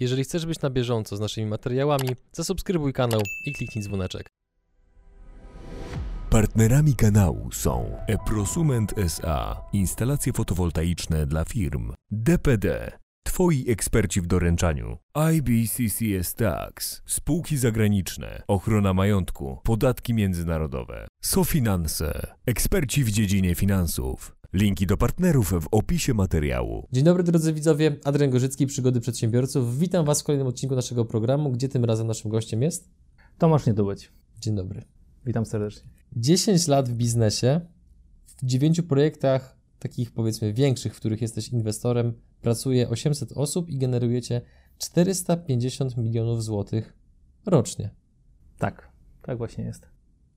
Jeżeli chcesz być na bieżąco z naszymi materiałami, zasubskrybuj kanał i kliknij dzwoneczek. Partnerami kanału są Eprosument SA, instalacje fotowoltaiczne dla firm, DPD, Twoi eksperci w doręczaniu, IBCCS Tax, spółki zagraniczne, ochrona majątku, podatki międzynarodowe, SoFinanse, eksperci w dziedzinie finansów. Linki do partnerów w opisie materiału. Dzień dobry drodzy widzowie, Adrian Gorzycki, Przygody Przedsiębiorców. Witam Was w kolejnym odcinku naszego programu, gdzie tym razem naszym gościem jest... Tomasz Niedobyć. Dzień dobry. Witam serdecznie. 10 lat w biznesie, w 9 projektach takich powiedzmy większych, w których jesteś inwestorem, pracuje 800 osób i generujecie 450 milionów złotych rocznie. Tak, tak właśnie jest.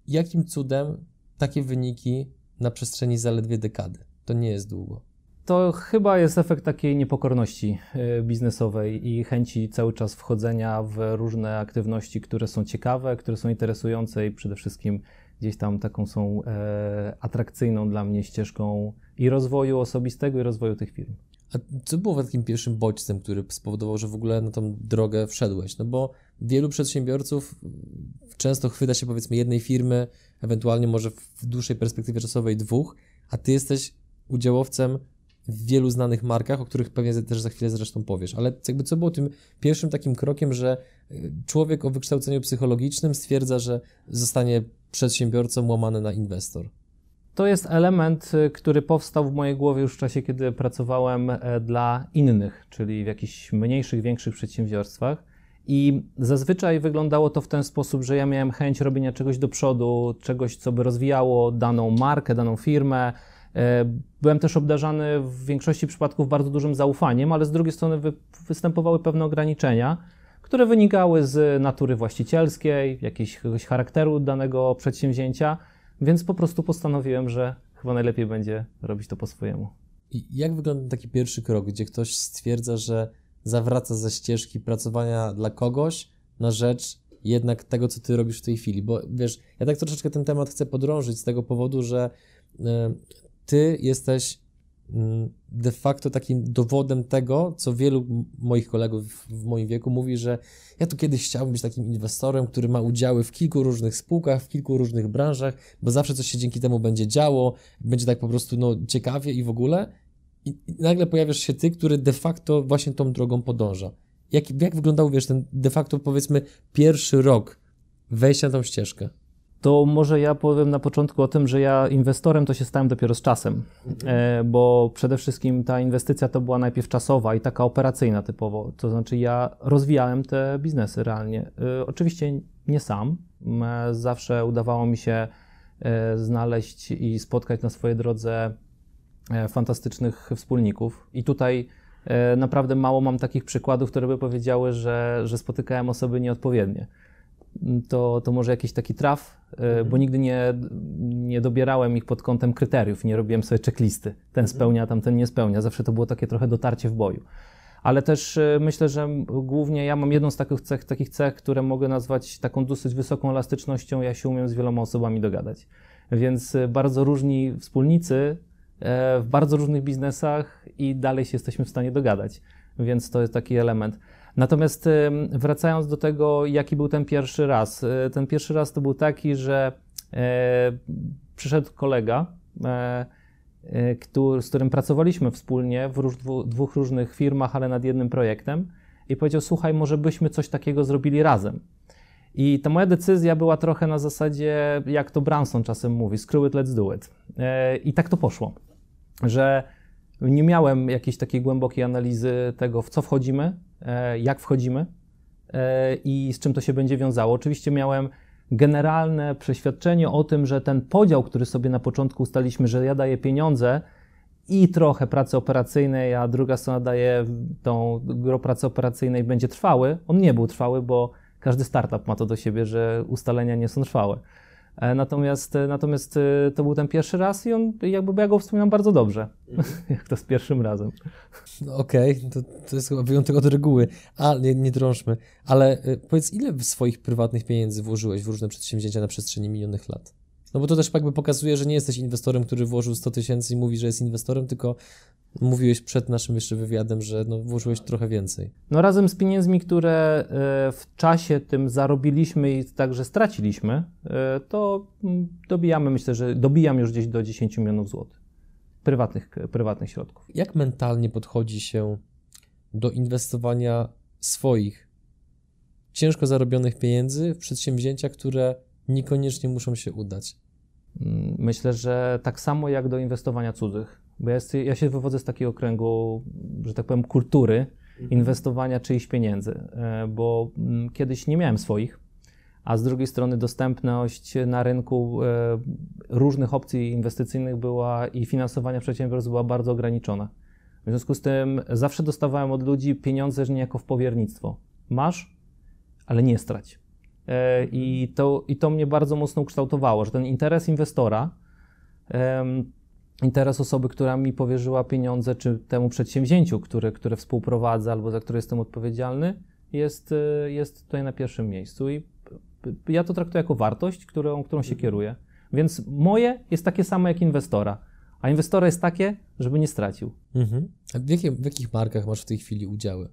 Jakim cudem takie wyniki na przestrzeni zaledwie dekady? To nie jest długo. To chyba jest efekt takiej niepokorności y, biznesowej i chęci cały czas wchodzenia w różne aktywności, które są ciekawe, które są interesujące i przede wszystkim gdzieś tam taką są e, atrakcyjną dla mnie ścieżką i rozwoju osobistego, i rozwoju tych firm. A co było takim pierwszym bodźcem, który spowodował, że w ogóle na tą drogę wszedłeś? No bo wielu przedsiębiorców często chwyta się powiedzmy jednej firmy, ewentualnie może w dłuższej perspektywie czasowej dwóch, a ty jesteś udziałowcem w wielu znanych markach, o których pewnie też za chwilę zresztą powiesz. Ale jakby co było tym pierwszym takim krokiem, że y, człowiek o wykształceniu psychologicznym stwierdza, że zostanie przedsiębiorcą łamany na inwestor? To jest element, y, który powstał w mojej głowie już w czasie, kiedy pracowałem e, dla innych, czyli w jakichś mniejszych, większych przedsiębiorstwach. I zazwyczaj wyglądało to w ten sposób, że ja miałem chęć robienia czegoś do przodu, czegoś, co by rozwijało daną markę, daną firmę. E, byłem też obdarzany w większości przypadków bardzo dużym zaufaniem, ale z drugiej strony występowały pewne ograniczenia, które wynikały z natury właścicielskiej, jakiegoś charakteru danego przedsięwzięcia. Więc po prostu postanowiłem, że chyba najlepiej będzie robić to po swojemu. I jak wygląda taki pierwszy krok, gdzie ktoś stwierdza, że zawraca ze ścieżki pracowania dla kogoś na rzecz jednak tego, co ty robisz w tej chwili? Bo wiesz, ja tak troszeczkę ten temat chcę podrążyć z tego powodu, że y, ty jesteś Mm, de facto takim dowodem tego, co wielu moich kolegów w moim wieku mówi, że ja tu kiedyś chciałbym być takim inwestorem, który ma udziały w kilku różnych spółkach, w kilku różnych branżach, bo zawsze coś się dzięki temu będzie działo, będzie tak po prostu no, ciekawie i w ogóle. I, nagle pojawiasz się ty, który de facto właśnie tą drogą podąża. Jak, jak wyglądał, wiesz, ten de facto powiedzmy pierwszy rok wejścia na tą ścieżkę? to może ja powiem na początku o tym, że ja inwestorem to się stałem dopiero z czasem, mhm. E, bo przede wszystkim ta inwestycja to była najpierw czasowa i taka operacyjna typowo, to znaczy ja rozwijałem te biznesy realnie. E, oczywiście nie sam, e, zawsze udawało mi się znaleźć i spotkać na swojej drodze fantastycznych wspólników i tutaj naprawdę mało mam takich przykładów, które by powiedziały, że, że spotykałem osoby nieodpowiednie to, to może jakiś taki traf, e, mhm. bo nigdy nie, nie dobierałem ich pod kątem kryteriów, nie robiłem sobie checklisty. Ten mhm. spełnia, tamten nie spełnia. Zawsze to było takie trochę dotarcie w boju. Ale też e, myślę, że głównie ja mam jedną z takich cech, takich cech, które mogę nazwać taką dosyć wysoką elastycznością. Ja się umiem z wieloma osobami dogadać. Więc e, bardzo różni wspólnicy w bardzo różnych biznesach i dalej się jesteśmy w stanie dogadać. Więc to jest taki element. Natomiast wracając do tego, jaki był ten pierwszy raz. E, ten pierwszy raz to był taki, że e, przyszedł kolega, e, z którym pracowaliśmy wspólnie w dwóch różnych firmach, ale nad jednym projektem i powiedział, słuchaj, może byśmy coś takiego zrobili razem. I ta moja decyzja była trochę na zasadzie, jak to Branson czasem mówi, screw it, let's do it. I tak to poszło, że nie miałem jakiejś takiej głębokiej analizy tego, w co wchodzimy, e, jak wchodzimy e, i z czym to się będzie wiązało. Oczywiście miałem generalne przeświadczenie o tym, że ten podział, który sobie na początku ustaliśmy, że ja daję pieniądze i trochę pracy operacyjnej, a druga strona daje tą gro pracy operacyjnej będzie trwały, on nie był trwały, bo każdy startup ma to do siebie, że ustalenia nie są trwałe. E, natomiast, e, natomiast e, to był ten pierwszy raz i on, jakby ja go wspominam bardzo dobrze, mhm. jak to z pierwszym razem. No Okej, okay. to, to jest chyba wyjątek od reguły, a nie, nie drążmy. Ale powiedz, ile swoich prywatnych pieniędzy włożyłeś w różne przedsięwzięcia na przestrzeni minionych lat? No bo to też jakby pokazuje, że nie jesteś inwestorem, który włożył 100 tysięcy i mówi, że jest inwestorem, tylko mówiłeś przed naszym jeszcze wywiadem, że no, włożyłeś trochę więcej. No razem z pieniędzmi, które e, w czasie tym zarobiliśmy i także straciliśmy, e, to mm, dobijamy, myślę, że dobijam już gdzieś do 10 milionów złotych prywatnych, prywatnych środków. Jak mentalnie podchodzi się do inwestowania swoich ciężko zarobionych pieniędzy w przedsięwzięcia, które niekoniecznie muszą się udać? Myślę, że tak samo jak do inwestowania cudzych, bo ja, jest, ja się wywodzę z takiego kręgu, że tak powiem, kultury mhm. inwestowania czyichś pieniędzy, e, bo mm, kiedyś nie miałem swoich, a z drugiej strony dostępność na rynku e, różnych opcji inwestycyjnych była i finansowania przedsiębiorstw była bardzo ograniczona. W związku z tym zawsze dostawałem od ludzi pieniądze niejako w powiernictwo. Masz, ale nie strać. E, I to, I to mnie bardzo mocno ukształtowało, że ten interes inwestora, interes osoby, która mi powierzyła pieniądze, czy temu przedsięwzięciu, które, które współprowadzę albo za które jestem odpowiedzialny, jest, e, jest tutaj na pierwszym miejscu. I ja to traktuję jako wartość, którą, którą się mhm. kieruję. Więc moje jest takie samo jak inwestora. A inwestora jest takie, żeby nie stracił. Mhm. A w, jakie, w jakich markach masz w tej chwili udziały?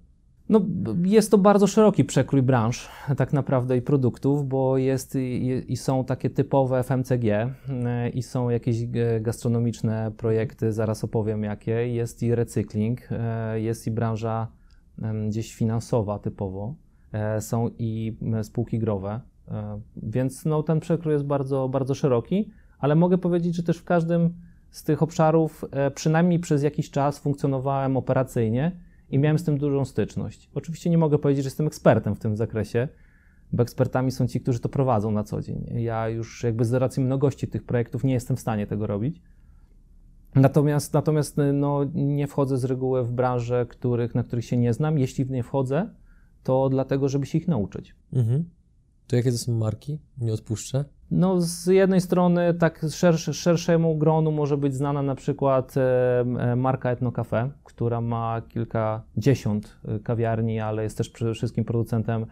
No, jest to bardzo szeroki przekrój branż, tak naprawdę, i produktów, bo jest i, i, są takie typowe FMCG, e, i są jakieś gastronomiczne projekty, zaraz opowiem jakie. Jest i recykling, e, jest i branża gdzieś finansowa typowo, e, są i spółki growe, więc no, ten przekrój jest bardzo, bardzo szeroki, ale mogę powiedzieć, że też w każdym z tych obszarów, przynajmniej przez jakiś czas, funkcjonowałem operacyjnie i miałem z tym dużą styczność. Oczywiście nie mogę powiedzieć, że jestem ekspertem w tym zakresie, bo ekspertami są ci, którzy to prowadzą na co dzień. Ja już jakby z racji mnogości tych projektów nie jestem w stanie tego robić. Natomiast, natomiast no, nie wchodzę z reguły w branże, których, na których się nie znam. Jeśli w nie wchodzę, to dlatego, żeby się ich nauczyć. Mhm. To jakie to są marki? Nie odpuszczę. No, z jednej strony tak szerszemu gronu może być znana na przykład e, marka Etno Cafe, która ma kilkadziesiąt e, kawiarni, ale jest też przede wszystkim producentem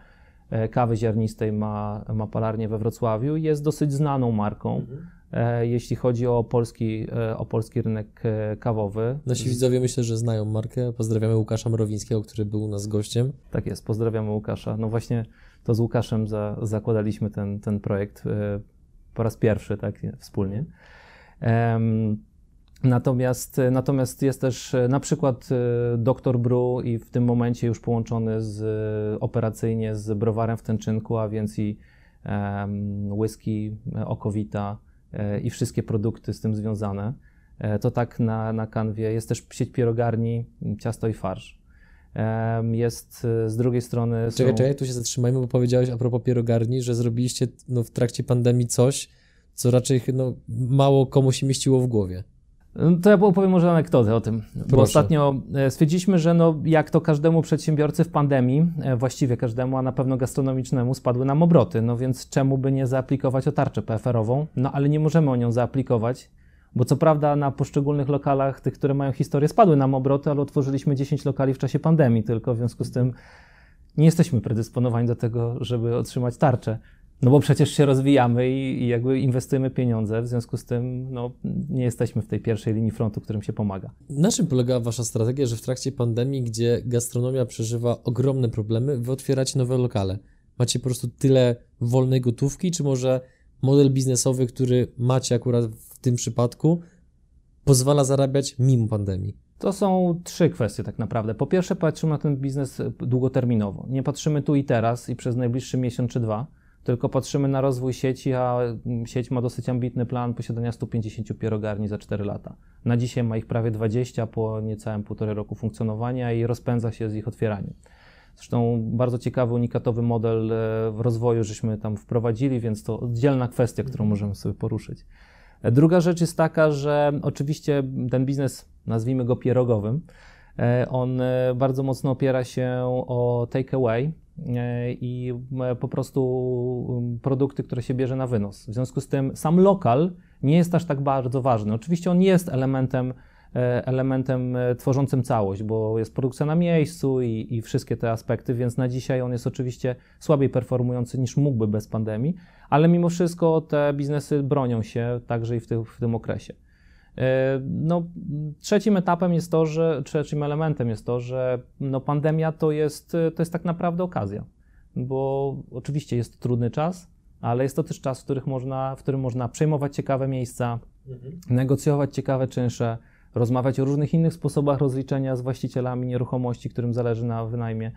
e, kawy ziarnistej, ma, ma palarnię we Wrocławiu. Jest dosyć znaną marką, mhm. jeśli chodzi o polski, o polski rynek kawowy. Nasi widzowie myślę, że znają markę. Pozdrawiamy Łukasza Mrowińskiego, który był u nas gościem. Tak jest, pozdrawiamy Łukasza. No właśnie to z Łukaszem za, zakładaliśmy ten, ten projekt e, po raz pierwszy, tak, wspólnie. Natomiast, natomiast jest też e, na przykład e, Dr. Brew i w tym momencie już połączony z, operacyjnie z browarem w Tęczynku, a więc i whisky, okowita i wszystkie produkty z tym związane. To tak na, na kanwie. Jest też sieć pierogarni, ciasto i farsz. Jest y, z drugiej strony. Czekaj, są... czekaj, tu się zatrzymajmy, bo powiedziałeś a propos pierogarni, że zrobiliście no, w trakcie pandemii coś, co raczej no, mało komu się mieściło w głowie. No, to ja opowiem może anegdotę o tym. Proszę. Bo ostatnio e, stwierdziliśmy, że no, jak to każdemu przedsiębiorcy w pandemii, e, właściwie każdemu, a na pewno gastronomicznemu, spadły nam obroty. No więc czemu by nie zaaplikować o tarczę PFR-ową? No ale nie możemy o nią zaaplikować, bo co prawda na poszczególnych lokalach, tych, które mają historię, spadły nam obroty, ale otworzyliśmy 10 lokali w czasie pandemii tylko, w związku z tym nie jesteśmy predysponowani do tego, żeby otrzymać tarczę. No bo przecież się rozwijamy i, i, jakby inwestujemy pieniądze, w związku z tym no, nie jesteśmy w tej pierwszej linii frontu, którym się pomaga. Na czym polega Wasza strategia, że w trakcie pandemii, gdzie gastronomia przeżywa ogromne problemy, Wy otwieracie nowe lokale? Macie po prostu tyle wolnej gotówki, czy może model biznesowy, który macie akurat tym przypadku, pozwala zarabiać mimo pandemii? To są trzy kwestie tak naprawdę. Po pierwsze, patrzymy na ten biznes długoterminowo. Nie patrzymy tu i teraz i przez najbliższy miesiąc czy dwa, tylko patrzymy na rozwój sieci, a sieć ma dosyć ambitny plan posiadania 150 pierogarni za 4 lata. Na dzisiaj ma ich prawie 20 po niecałym półtorej roku funkcjonowania i rozpędza się z ich otwieraniem. Zresztą bardzo ciekawy, unikatowy model e, w rozwoju żeśmy tam wprowadzili, więc to oddzielna kwestia, którą możemy sobie poruszyć. E, druga rzecz jest taka, że oczywiście ten biznes, nazwijmy go pierogowym, e, on bardzo mocno opiera się o takeaway i po prostu um, produkty, które się bierze na wynos. W związku z tym sam lokal nie jest aż tak bardzo ważny. Oczywiście on jest elementem e, elementem e, tworzącym całość, bo jest produkcja na miejscu i, i wszystkie te aspekty, więc na dzisiaj on jest oczywiście słabiej performujący niż mógłby bez pandemii, ale mimo wszystko te biznesy bronią się także i w, tym, w tym okresie. No, trzecim etapem jest to, że trzecim elementem jest to, że no, pandemia to jest, to jest tak naprawdę okazja, bo oczywiście jest trudny czas, ale jest to też czas, w, których można, w którym można przejmować ciekawe miejsca, mhm. negocjować ciekawe czynsze, rozmawiać o różnych innych sposobach rozliczenia z właścicielami nieruchomości, którym zależy na wynajmie.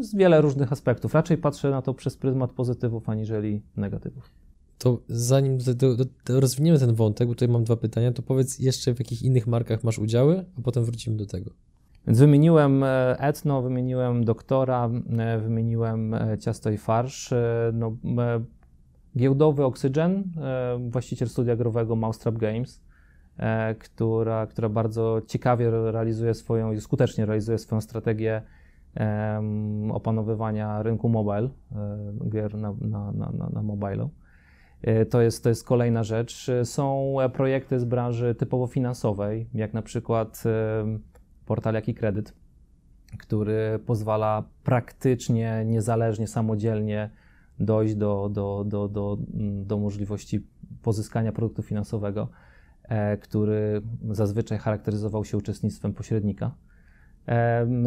Z wiele różnych aspektów. Raczej patrzę na to przez pryzmat pozytywów aniżeli negatywów. To zanim do, do, do rozwiniemy ten wątek, bo tutaj mam dwa pytania, to powiedz jeszcze w jakich innych markach masz udziały, a potem wrócimy do tego. Więc wymieniłem e, Etno, wymieniłem Doktora, e, wymieniłem e, Ciasto i Farsz. No, Giełdowy Oxygen, właściciel studia growego Mousetrap Games, która, która bardzo ciekawie realizuje swoją i skutecznie realizuje swoją strategię opanowywania rynku mobile, e, gier na, na, na, na mobilu. To jest, to jest kolejna rzecz. Są projekty z branży typowo finansowej, jak na przykład portal Jaki Kredyt, który pozwala praktycznie, niezależnie, samodzielnie dojść do, do, do, do, do możliwości pozyskania produktu finansowego, e, który zazwyczaj charakteryzował się uczestnictwem pośrednika.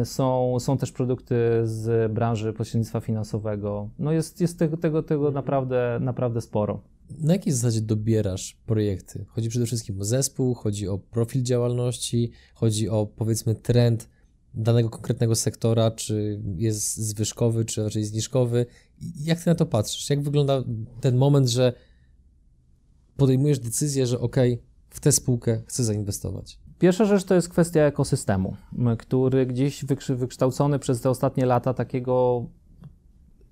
Są, są też produkty z branży pośrednictwa finansowego. No jest, jest tego, tego, tego naprawdę, naprawdę sporo. Na jakiej zasadzie dobierasz projekty? Chodzi przede wszystkim o zespół, chodzi o profil działalności, chodzi o powiedzmy trend danego konkretnego sektora, czy jest zwyżkowy, czy raczej zniżkowy. Jak ty na to patrzysz? Jak wygląda ten moment, że podejmujesz decyzję, że ok, w tę spółkę chcę zainwestować? Pierwsza rzecz to jest kwestia ekosystemu, który gdzieś wykształcony przez te ostatnie lata takiego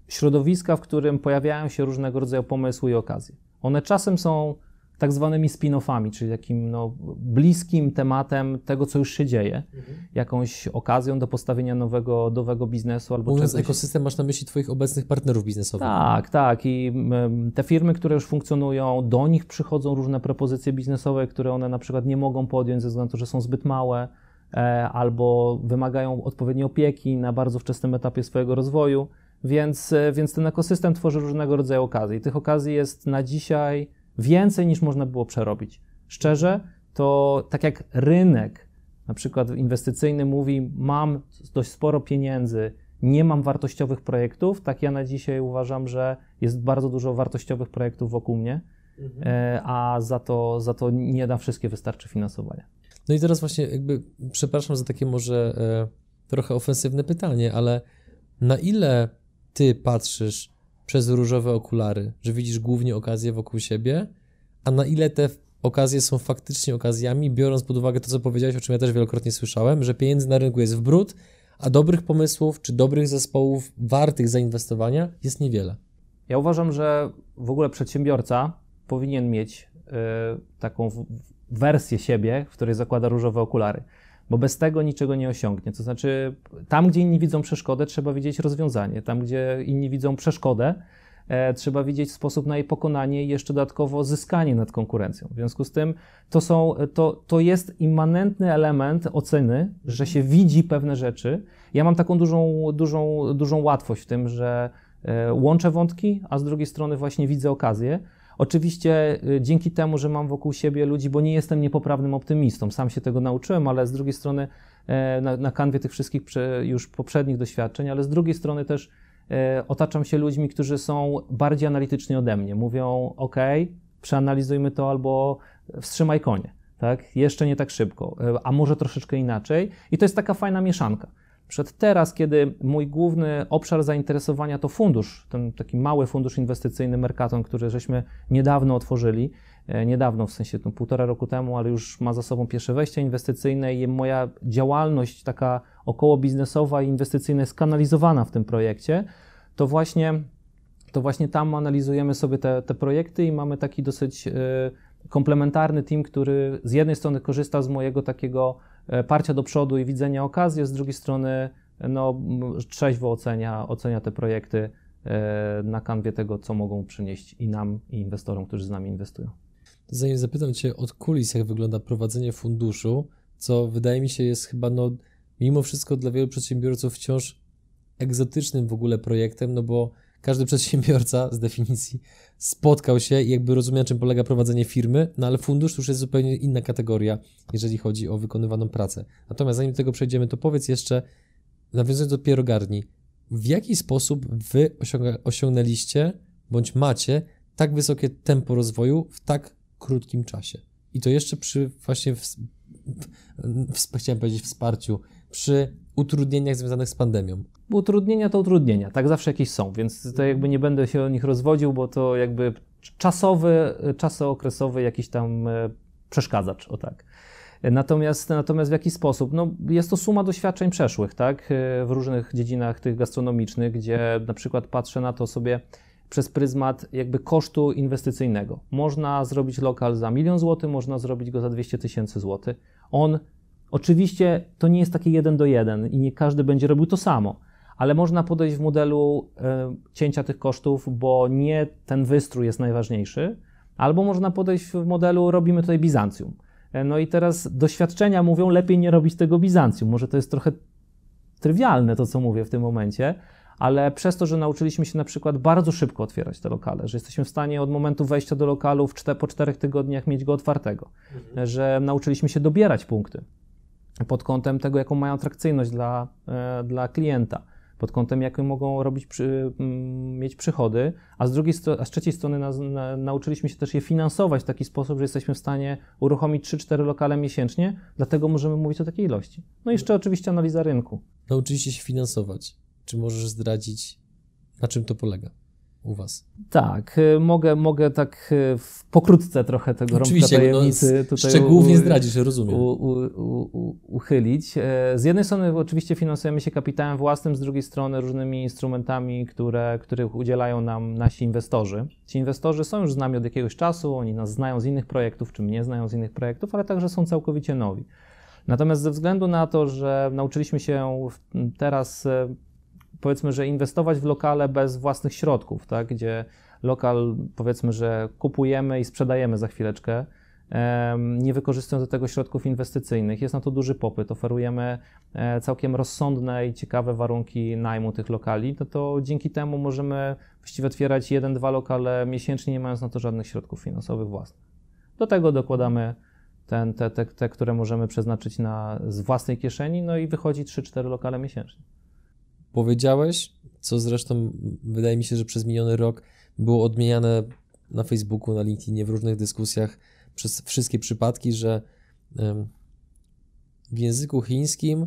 środowiska, w którym pojawiają się różnego rodzaju pomysły i okazje. One czasem są tak zwanymi spin-offami, czyli takim no, bliskim tematem tego, co już się dzieje, mhm. jakąś okazją do postawienia nowego, nowego biznesu albo Mówiąc czegoś. ekosystem, masz na myśli Twoich obecnych partnerów biznesowych. Tak, tak. I te firmy, które już funkcjonują, do nich przychodzą różne propozycje biznesowe, które one na przykład nie mogą podjąć ze względu na to, że są zbyt małe e, albo wymagają odpowiedniej opieki na bardzo wczesnym etapie swojego rozwoju. Więc, e, więc ten ekosystem tworzy różnego rodzaju okazje. I tych okazji jest na dzisiaj więcej niż można było przerobić. Szczerze, to tak jak rynek, na przykład inwestycyjny mówi, mam dość sporo pieniędzy, nie mam wartościowych projektów, tak ja na dzisiaj uważam, że jest bardzo dużo wartościowych projektów wokół mnie, mhm. E, a za to, za to nie na wszystkie wystarczy finansowania. No i teraz właśnie jakby, przepraszam za takie może e, trochę ofensywne pytanie, ale na ile ty patrzysz przez różowe okulary, że widzisz głównie okazje wokół siebie, a na ile te okazje są faktycznie okazjami, biorąc pod uwagę to, co powiedziałeś, o czym ja też wielokrotnie słyszałem, że pieniędzy na rynku jest w brud, a dobrych pomysłów czy dobrych zespołów wartych zainwestowania jest niewiele. Ja uważam, że w ogóle przedsiębiorca powinien mieć y, taką w, wersję siebie, w której zakłada różowe okulary, bo bez tego niczego nie osiągnie. To znaczy, tam, gdzie inni widzą przeszkodę, trzeba widzieć rozwiązanie. Tam, gdzie inni widzą przeszkodę, E, trzeba widzieć sposób na jej pokonanie i jeszcze dodatkowo zyskanie nad konkurencją. W związku z tym to, są, to, to jest immanentny element oceny, że się widzi pewne rzeczy. Ja mam taką dużą, dużą, dużą łatwość w tym, że e, łączę wątki, a z drugiej strony właśnie widzę okazję. Oczywiście e, dzięki temu, że mam wokół siebie ludzi, bo nie jestem niepoprawnym optymistą, sam się tego nauczyłem, ale z drugiej strony na, na kanwie tych wszystkich już poprzednich doświadczeń, ale z drugiej strony też E, otaczam się ludźmi, którzy są bardziej analityczni ode mnie. Mówią, OK, przeanalizujmy to albo wstrzymaj konie, tak? Jeszcze nie tak szybko, e, a może troszeczkę inaczej. I to jest taka fajna mieszanka. Przed teraz, kiedy mój główny obszar zainteresowania to fundusz, ten taki mały fundusz inwestycyjny Mercaton, który żeśmy niedawno otworzyli, e, niedawno w sensie no, półtora roku temu, ale już ma za sobą pierwsze wejście inwestycyjne i moja działalność taka około biznesowa i inwestycyjna jest kanalizowana w tym projekcie, to właśnie, to właśnie tam analizujemy sobie te, te projekty i mamy taki dosyć y, komplementarny team, który z jednej strony korzysta z mojego takiego e, parcia do przodu i widzenia okazji, z drugiej strony no, trzeźwo ocenia, ocenia te projekty e, na kanwie tego, co mogą przynieść i nam, i inwestorom, którzy z nami inwestują. Zanim zapytam Cię od kulis, jak wygląda prowadzenie funduszu, co wydaje mi się jest chyba no, mimo wszystko dla wielu przedsiębiorców wciąż egzotycznym w ogóle projektem, no bo każdy przedsiębiorca z definicji spotkał się i jakby rozumie, czym polega prowadzenie firmy, no ale fundusz to już jest zupełnie inna kategoria, jeżeli chodzi o wykonywaną pracę. Natomiast zanim do tego przejdziemy, to powiedz jeszcze, nawiązując do pierogarni, w jaki sposób wy osiągnęliście, bądź macie tak wysokie tempo rozwoju w tak krótkim czasie? I to jeszcze przy właśnie, w, w, chciałem powiedzieć wsparciu, przy utrudnieniach związanych z pandemią. Utrudnienia to utrudnienia, tak zawsze jakieś są, więc to jakby nie będę się o nich rozwodził, bo to jakby czasowy, czasookresowy jakiś tam e, przeszkadzacz, o tak. Natomiast, natomiast w jaki sposób? No, jest to suma doświadczeń przeszłych, tak? E, w różnych dziedzinach tych gastronomicznych, gdzie na przykład patrzę na to sobie przez pryzmat jakby kosztu inwestycyjnego. Można zrobić lokal za milion złotych, można zrobić go za 200 tysięcy złotych. On, oczywiście to nie jest takie jeden do jeden i nie każdy będzie robił to samo, ale można podejść w modelu y, cięcia tych kosztów, bo nie ten wystrój jest najważniejszy, albo można podejść w modelu robimy tutaj Bizancjum. E, no i teraz doświadczenia mówią, lepiej nie robić tego Bizancjum. Może to jest trochę trywialne to, co mówię w tym momencie, ale przez to, że nauczyliśmy się na przykład bardzo szybko otwierać te lokale, że jesteśmy w stanie od momentu wejścia do lokalu w czte, po czterech tygodniach mieć go otwartego, mhm. że nauczyliśmy się dobierać punkty pod kątem tego, jaką mają atrakcyjność dla, e, dla klienta, pod kątem, jakie mogą robić przy, m, mieć przychody, a z, drugiej a z trzeciej strony na, na, nauczyliśmy się też je finansować w taki sposób, że jesteśmy w stanie uruchomić 3-4 lokale miesięcznie, dlatego możemy mówić o takiej ilości. No i jeszcze oczywiście analiza rynku. Nauczyliście się finansować. Czy możesz zdradzić, na czym to polega u Was? Tak, y, mogę, mogę tak y, pokrótce trochę tego Oczywiście, rąbka no, tajemnicy no, tutaj szczegółnie u, zdradzisz, rozumiem. U, u, uchylić. E, z jednej strony oczywiście finansujemy się kapitałem własnym, z drugiej strony różnymi instrumentami, które, których udzielają nam nasi inwestorzy. Ci inwestorzy są już z nami od jakiegoś czasu, oni nas znają z innych projektów, czy mnie znają z innych projektów, ale także są całkowicie nowi. Natomiast ze względu na to, że nauczyliśmy się teraz powiedzmy, że inwestować w lokale bez własnych środków, tak? gdzie lokal powiedzmy, że kupujemy i sprzedajemy za chwileczkę, nie wykorzystując do tego środków inwestycyjnych. Jest na to duży popyt, oferujemy e, całkiem rozsądne i ciekawe warunki najmu tych lokali, no to dzięki temu możemy właściwie otwierać jeden, dwa lokale miesięcznie, nie mając na to żadnych środków finansowych własnych. Do tego dokładamy ten, te, te, te, które możemy przeznaczyć na, z własnej kieszeni, no i wychodzi 3-4 lokale miesięcznie powiedziałeś, co zresztą wydaje mi się, że przez miniony rok było odmieniane na Facebooku, na LinkedInie, w różnych dyskusjach przez wszystkie przypadki, że w języku chińskim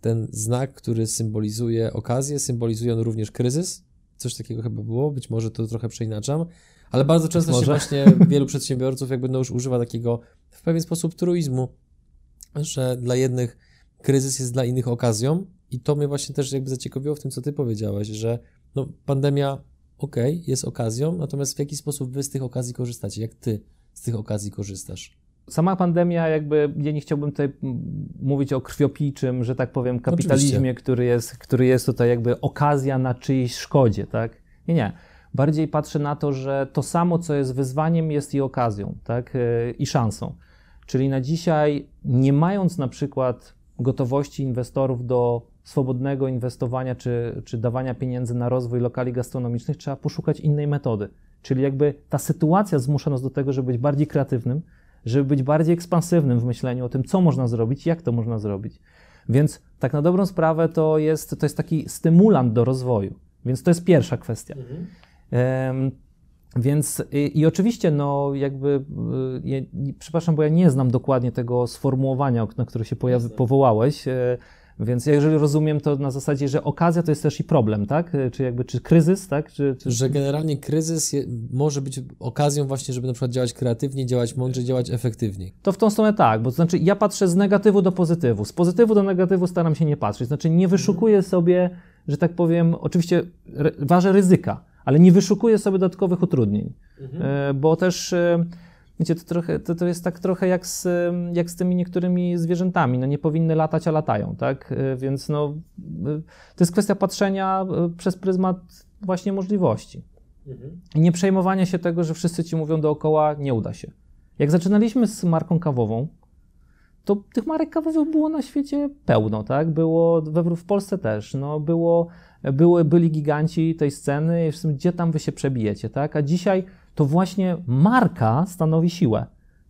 ten znak, który symbolizuje okazję, symbolizuje on również kryzys. Coś takiego chyba było, być może to trochę przeinaczam, ale bardzo często się właśnie wielu przedsiębiorców jakby no już używa takiego w pewien sposób truizmu, że dla jednych kryzys jest dla innych okazją i to mnie właśnie też jakby zaciekawiło w tym, co ty powiedziałeś, że no, pandemia, okej, okay, jest okazją, natomiast w jaki sposób wy z tych okazji korzystacie? Jak ty z tych okazji korzystasz? Sama pandemia, jakby ja nie chciałbym tutaj mówić o krwiopijczym, że tak powiem, kapitalizmie, który jest, który jest tutaj jakby okazja na czyjejś szkodzie, tak? Nie, nie. Bardziej patrzę na to, że to samo, co jest wyzwaniem, jest i okazją, tak? Y, I szansą. Czyli na dzisiaj, nie mając na przykład gotowości inwestorów do swobodnego inwestowania czy, czy dawania pieniędzy na rozwój lokali gastronomicznych, trzeba poszukać innej metody. Czyli jakby ta sytuacja zmusza nas do tego, żeby być bardziej kreatywnym, żeby być bardziej ekspansywnym w myśleniu o tym, co można zrobić, jak to można zrobić. Więc tak na dobrą sprawę to jest, to jest taki stymulant do rozwoju. Więc to jest pierwsza kwestia. Mhm. Um, więc i, i, oczywiście, no jakby, y, przepraszam, bo ja nie znam dokładnie tego sformułowania, na które się pojawi, powołałeś. Y, więc jeżeli rozumiem to na zasadzie, że okazja to jest też i problem, tak? Czy jakby, czy kryzys, tak? Czy, czy... Że generalnie kryzys je, może być okazją właśnie, żeby na przykład działać kreatywnie, działać mądrze, działać efektywniej. To w tą stronę tak, bo to znaczy ja patrzę z negatywu do pozytywu. Z pozytywu do negatywu staram się nie patrzeć. Znaczy nie wyszukuję sobie, że tak powiem, oczywiście ważę ryzyka, ale nie wyszukuję sobie dodatkowych utrudnień, mhm. E, bo też e, Wiecie, to, trochę, to, to jest tak trochę jak z, jak z tymi niektórymi zwierzętami. No nie powinny latać, a latają, tak? Y, więc no, y, to jest kwestia patrzenia y, przez pryzmat właśnie możliwości. Mhm. I nie przejmowanie się tego, że wszyscy ci mówią dookoła, nie uda się. Jak zaczynaliśmy z marką kawową, to tych marek kawowych było na świecie pełno, tak? Było we, w Polsce też, no było, były, byli giganci tej sceny, gdzie tam wy się przebijecie, tak? A dzisiaj to właśnie marka stanowi siłę.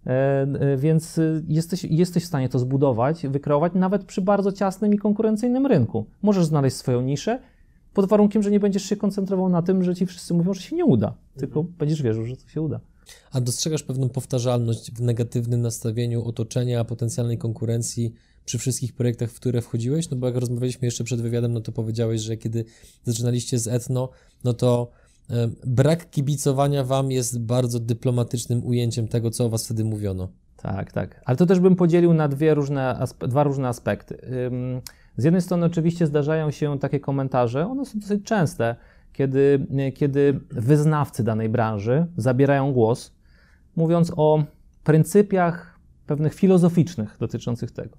E, e, więc jesteś, jesteś w stanie to zbudować, wykreować nawet przy bardzo ciasnym i konkurencyjnym rynku. Możesz znaleźć swoją niszę, pod warunkiem, że nie będziesz się koncentrował na tym, że ci wszyscy mówią, że się nie uda, tylko mhm. będziesz wierzył, że to się uda. A dostrzegasz pewną powtarzalność w negatywnym nastawieniu otoczenia, potencjalnej konkurencji przy wszystkich projektach, w które wchodziłeś? No bo jak rozmawialiśmy jeszcze przed wywiadem, no to powiedziałeś, że kiedy zaczynaliście z Etno, no to brak kibicowania wam jest bardzo dyplomatycznym ujęciem tego, co o was wtedy mówiono. Tak, tak. Ale to też bym podzielił na dwie różne, dwa różne aspekty. Z jednej strony oczywiście zdarzają się takie komentarze, one są dosyć częste, kiedy, kiedy wyznawcy danej branży zabierają głos, mówiąc o pryncypiach pewnych filozoficznych dotyczących tego.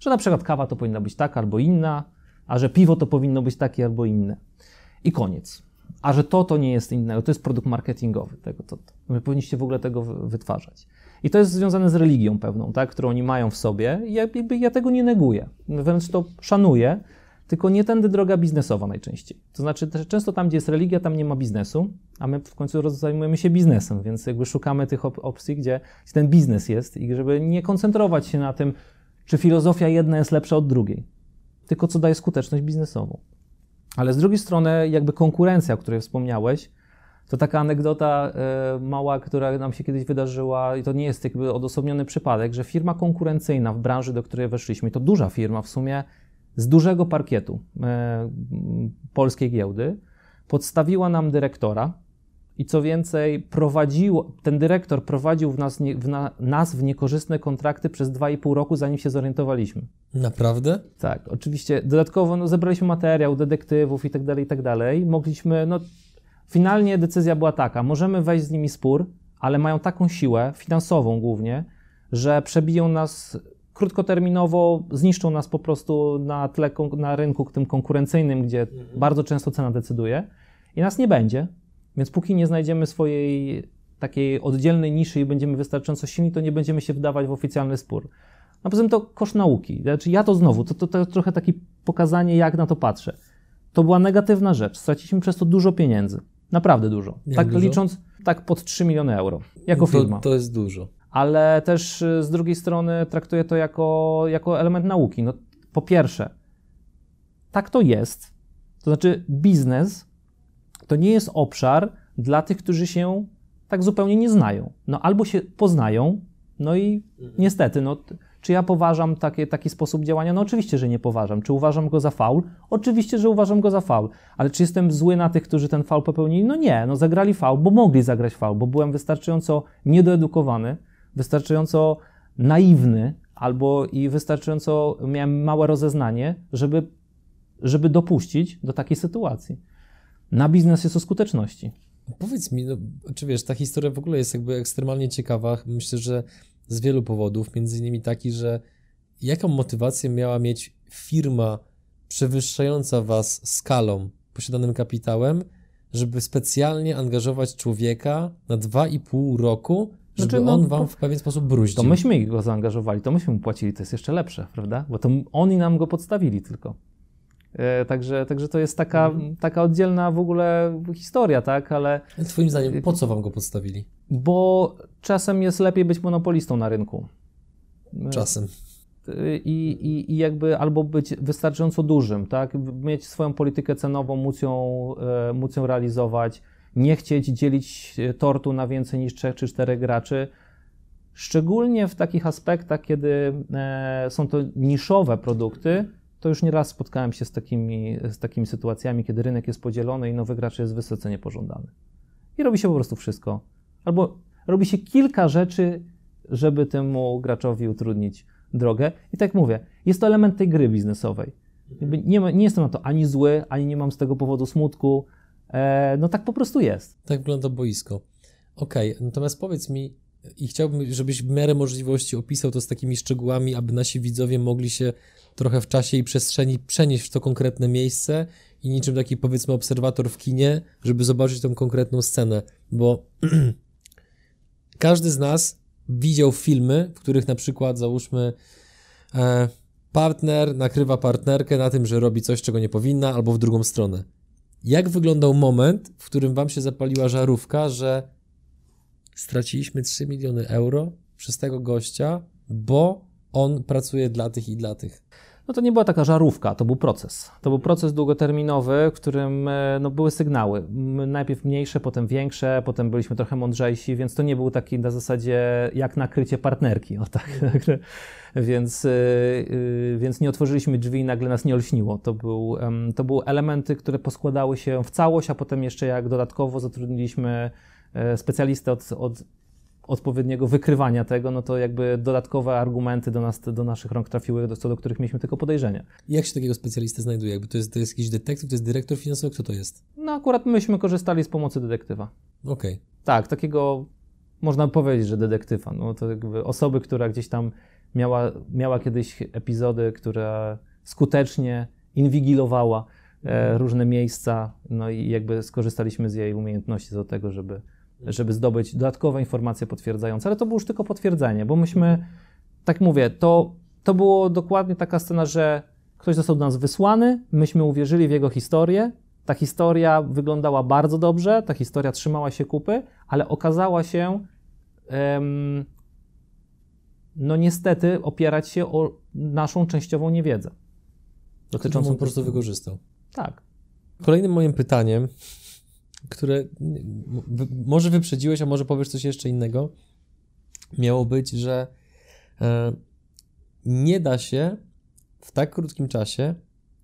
Że na przykład kawa to powinna być taka albo inna, a że piwo to powinno być takie albo inne. I koniec. A że to to nie jest innego, to jest produkt marketingowy. Tego, to, to. Powinniście w ogóle tego wytwarzać. I to jest związane z religią pewną, tak, którą oni mają w sobie. I ja, ja tego nie neguję. Wręcz to szanuję, tylko nie tędy droga biznesowa najczęściej. To znaczy, często tam, gdzie jest religia, tam nie ma biznesu, a my w końcu zajmujemy się biznesem, więc jakby szukamy tych op opcji, gdzie ten biznes jest i żeby nie koncentrować się na tym, czy filozofia jedna jest lepsza od drugiej, tylko co daje skuteczność biznesową. Ale z drugiej strony, jakby konkurencja, o której wspomniałeś, to taka anegdota e, mała, która nam się kiedyś wydarzyła, i to nie jest jakby odosobniony przypadek, że firma konkurencyjna w branży, do której weszliśmy, to duża firma w sumie z dużego parkietu e, polskiej giełdy, podstawiła nam dyrektora. I co więcej, ten dyrektor prowadził w nas, w na, nas w niekorzystne kontrakty przez 2,5 roku, zanim się zorientowaliśmy. Naprawdę? Tak, oczywiście. Dodatkowo no, zebraliśmy materiał, detektywów i tak dalej, i tak dalej. Mogliśmy, no, Finalnie decyzja była taka: możemy wejść z nimi spór, ale mają taką siłę, finansową głównie, że przebiją nas krótkoterminowo, zniszczą nas po prostu na tle na rynku tym konkurencyjnym, gdzie mhm. bardzo często cena decyduje i nas nie będzie. Więc póki nie znajdziemy swojej takiej oddzielnej niszy i będziemy wystarczająco silni, to nie będziemy się wdawać w oficjalny spór. A poza tym to koszt nauki. Znaczy ja to znowu, to, to, to trochę takie pokazanie, jak na to patrzę. To była negatywna rzecz. Straciliśmy przez to dużo pieniędzy. Naprawdę dużo. Jak tak dużo? licząc, tak pod 3 miliony euro. Jako firma. To jest dużo. Ale też y, z drugiej strony traktuję to jako, jako element nauki. No, po pierwsze, tak to jest. To znaczy, biznes to nie jest obszar dla tych, którzy się tak zupełnie nie znają. No albo się poznają, no i mhm. niestety, no, czy ja poważam takie, taki sposób działania? No oczywiście, że nie poważam. Czy uważam go za faul? Oczywiście, że uważam go za faul. Ale czy jestem zły na tych, którzy ten faul popełnili? No nie, no zagrali faul, bo mogli zagrać faul, bo byłem wystarczająco niedoedukowany, wystarczająco naiwny albo i wystarczająco miałem małe rozeznanie, żeby, żeby dopuścić do takiej sytuacji. Na biznes jest o skuteczności. Powiedz mi, no, czy wiesz, ta historia w ogóle jest jakby ekstremalnie ciekawa. Myślę, że z wielu powodów, między innymi taki, że jaką motywację miała mieć firma przewyższająca was skalą, posiadanym kapitałem, żeby specjalnie angażować człowieka na dwa i pół roku, żeby znaczy, no, on wam w pewien sposób bruździł. To myśmy go zaangażowali, to myśmy mu płacili, to jest jeszcze lepsze, prawda? Bo to oni nam go podstawili tylko. E, także, także to jest taka, mhm. taka oddzielna w ogóle historia, tak? Ale. Twoim zdaniem, po co wam go podstawili? Bo czasem jest lepiej być monopolistą na rynku. Czasem. I, i, i jakby albo być wystarczająco dużym, tak? Mieć swoją politykę cenową, móc ją, e, móc ją realizować, nie chcieć dzielić tortu na więcej niż trzech czy czterech graczy. Szczególnie w takich aspektach, kiedy e, są to niszowe produkty, to już nieraz spotkałem się z takimi, z takimi sytuacjami, kiedy rynek jest podzielony i nowy gracz jest wysoce niepożądany. I robi się po prostu wszystko. Albo robi się kilka rzeczy, żeby temu graczowi utrudnić drogę. I tak mówię, jest to element tej gry biznesowej. Nie, nie jestem na to ani zły, ani nie mam z tego powodu smutku. E, no tak po prostu jest. Tak wygląda boisko. Okej, okay, natomiast powiedz mi, i chciałbym, żebyś w miarę możliwości opisał to z takimi szczegółami, aby nasi widzowie mogli się trochę w czasie i przestrzeni przenieść w to konkretne miejsce i niczym taki powiedzmy obserwator w kinie, żeby zobaczyć tą konkretną scenę, bo każdy z nas widział filmy, w których na przykład załóżmy e, partner nakrywa partnerkę na tym, że robi coś, czego nie powinna, albo w drugą stronę. Jak wyglądał moment, w którym wam się zapaliła żarówka, że straciliśmy 3 miliony euro przez tego gościa, bo on pracuje dla tych i dla tych? No to nie była taka żarówka, to był proces. To był proces długoterminowy, w którym e, no, były sygnały. Najpierw mniejsze, potem większe, potem byliśmy trochę mądrzejsi, więc to nie był taki na zasadzie jak nakrycie partnerki. O tak. więc, yy, więc nie otworzyliśmy drzwi i nagle nas nie olśniło. To, był, to były elementy, które poskładały się w całość, a potem jeszcze jak dodatkowo zatrudniliśmy specjalistę od, od odpowiedniego wykrywania tego, no to jakby dodatkowe argumenty do, nas, do naszych rąk trafiły, co do których mieliśmy tylko podejrzenia. Jak się takiego specjalistę znajduje? Jakby to, jest, to jest jakiś detektyw, to jest dyrektor finansowy, kto to jest? No akurat myśmy korzystali z pomocy detektywa. Okej. Okay. Tak, takiego można powiedzieć, że detektywa. No to jakby osoby, która gdzieś tam miała, miała kiedyś epizody, która skutecznie inwigilowała e, różne miejsca, no i jakby skorzystaliśmy z jej umiejętności do tego, żeby żeby zdobyć dodatkowe informacje potwierdzające, ale to było już tylko potwierdzenie, bo myśmy, tak mówię, to, to było dokładnie taka scena, że ktoś został do nas wysłany, myśmy uwierzyli w jego historię, ta historia wyglądała bardzo dobrze, ta historia trzymała się kupy, ale okazała się, um, no niestety, opierać się o naszą częściową niewiedzę. Dotyczącą po prostu wykorzystał. Tak. Kolejnym moim pytaniem które może wyprzedziłeś, a może powiesz coś jeszcze innego, miało być, że e, nie da się w tak krótkim czasie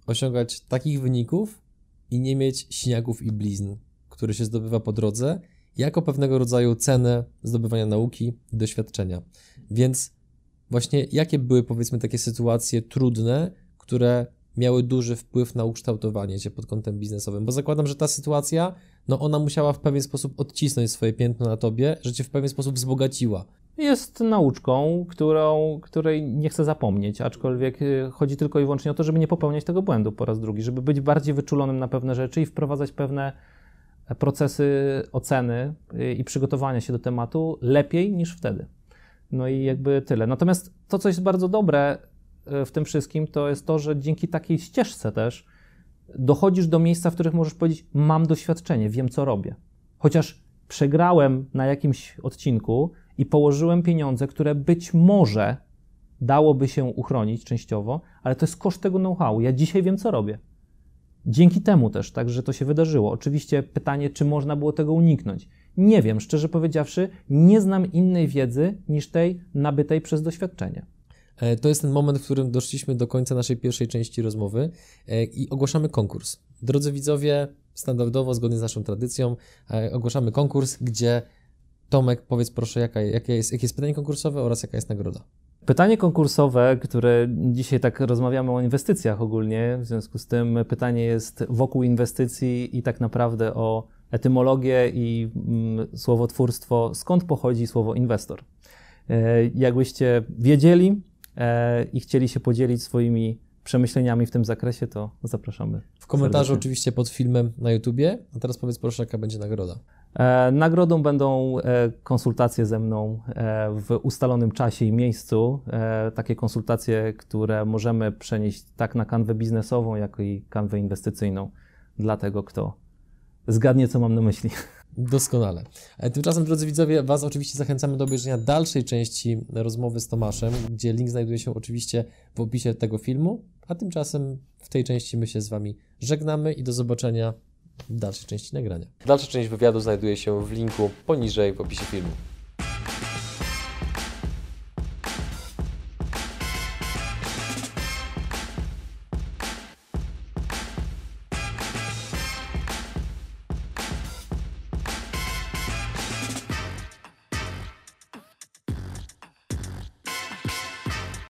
osiągać takich wyników i nie mieć śniagów i blizn, które się zdobywa po drodze, jako pewnego rodzaju cenę zdobywania nauki i doświadczenia. Więc właśnie jakie były powiedzmy takie sytuacje trudne, które miały duży wpływ na ukształtowanie cię pod kątem biznesowym, bo zakładam, że ta sytuacja, no ona musiała w pewien sposób odcisnąć swoje piętno na tobie, że cię w pewien sposób wzbogaciła. Jest nauczką, którą, której nie chcę zapomnieć, aczkolwiek y, chodzi tylko i wyłącznie o to, żeby nie popełniać tego błędu po raz drugi, żeby być bardziej wyczulonym na pewne rzeczy i wprowadzać pewne procesy oceny y, i przygotowania się do tematu lepiej niż wtedy. No i jakby tyle. Natomiast to, co jest bardzo dobre E, w tym wszystkim, to jest to, że dzięki takiej ścieżce też dochodzisz do miejsca, w których możesz powiedzieć: Mam doświadczenie, wiem co robię. Chociaż przegrałem na jakimś odcinku i położyłem pieniądze, które być może dałoby się uchronić częściowo, ale to jest koszt tego know-how. Ja dzisiaj wiem, co robię. Dzięki temu też, tak, że to się wydarzyło. Oczywiście pytanie, czy można było tego uniknąć. Nie wiem, szczerze powiedziawszy, nie znam innej wiedzy niż tej nabytej przez doświadczenie. E, to jest ten moment, w którym doszliśmy do końca naszej pierwszej części rozmowy e, i ogłaszamy konkurs. Drodzy widzowie, standardowo, zgodnie z naszą tradycją, e, ogłaszamy konkurs, gdzie Tomek, powiedz proszę, jaka, jakie, jest, jakie jest pytanie konkursowe oraz jaka jest nagroda. Pytanie konkursowe, które dzisiaj tak rozmawiamy o inwestycjach ogólnie, w związku z tym pytanie jest wokół inwestycji i tak naprawdę o etymologię i mm, słowotwórstwo, skąd pochodzi słowo inwestor. Jakbyście wiedzieli, i chcieli się podzielić swoimi przemyśleniami w tym zakresie, to zapraszamy. W komentarzu serdecznie. oczywiście pod filmem na YouTubie. A teraz powiedz proszę, jaka będzie nagroda. E, nagrodą będą e, konsultacje ze mną w ustalonym czasie i miejscu. Takie konsultacje, które możemy przenieść tak na kanwę biznesową, jak i kanwę inwestycyjną dla tego, kto zgadnie, co mam na myśli. Doskonale. E, tymczasem, drodzy widzowie, Was oczywiście zachęcamy do obejrzenia dalszej części rozmowy z Tomaszem, gdzie link znajduje się oczywiście w opisie tego filmu. A tymczasem w tej części my się z Wami żegnamy i do zobaczenia w dalszej części nagrania. Dalsza część wywiadu znajduje się w linku poniżej w opisie filmu.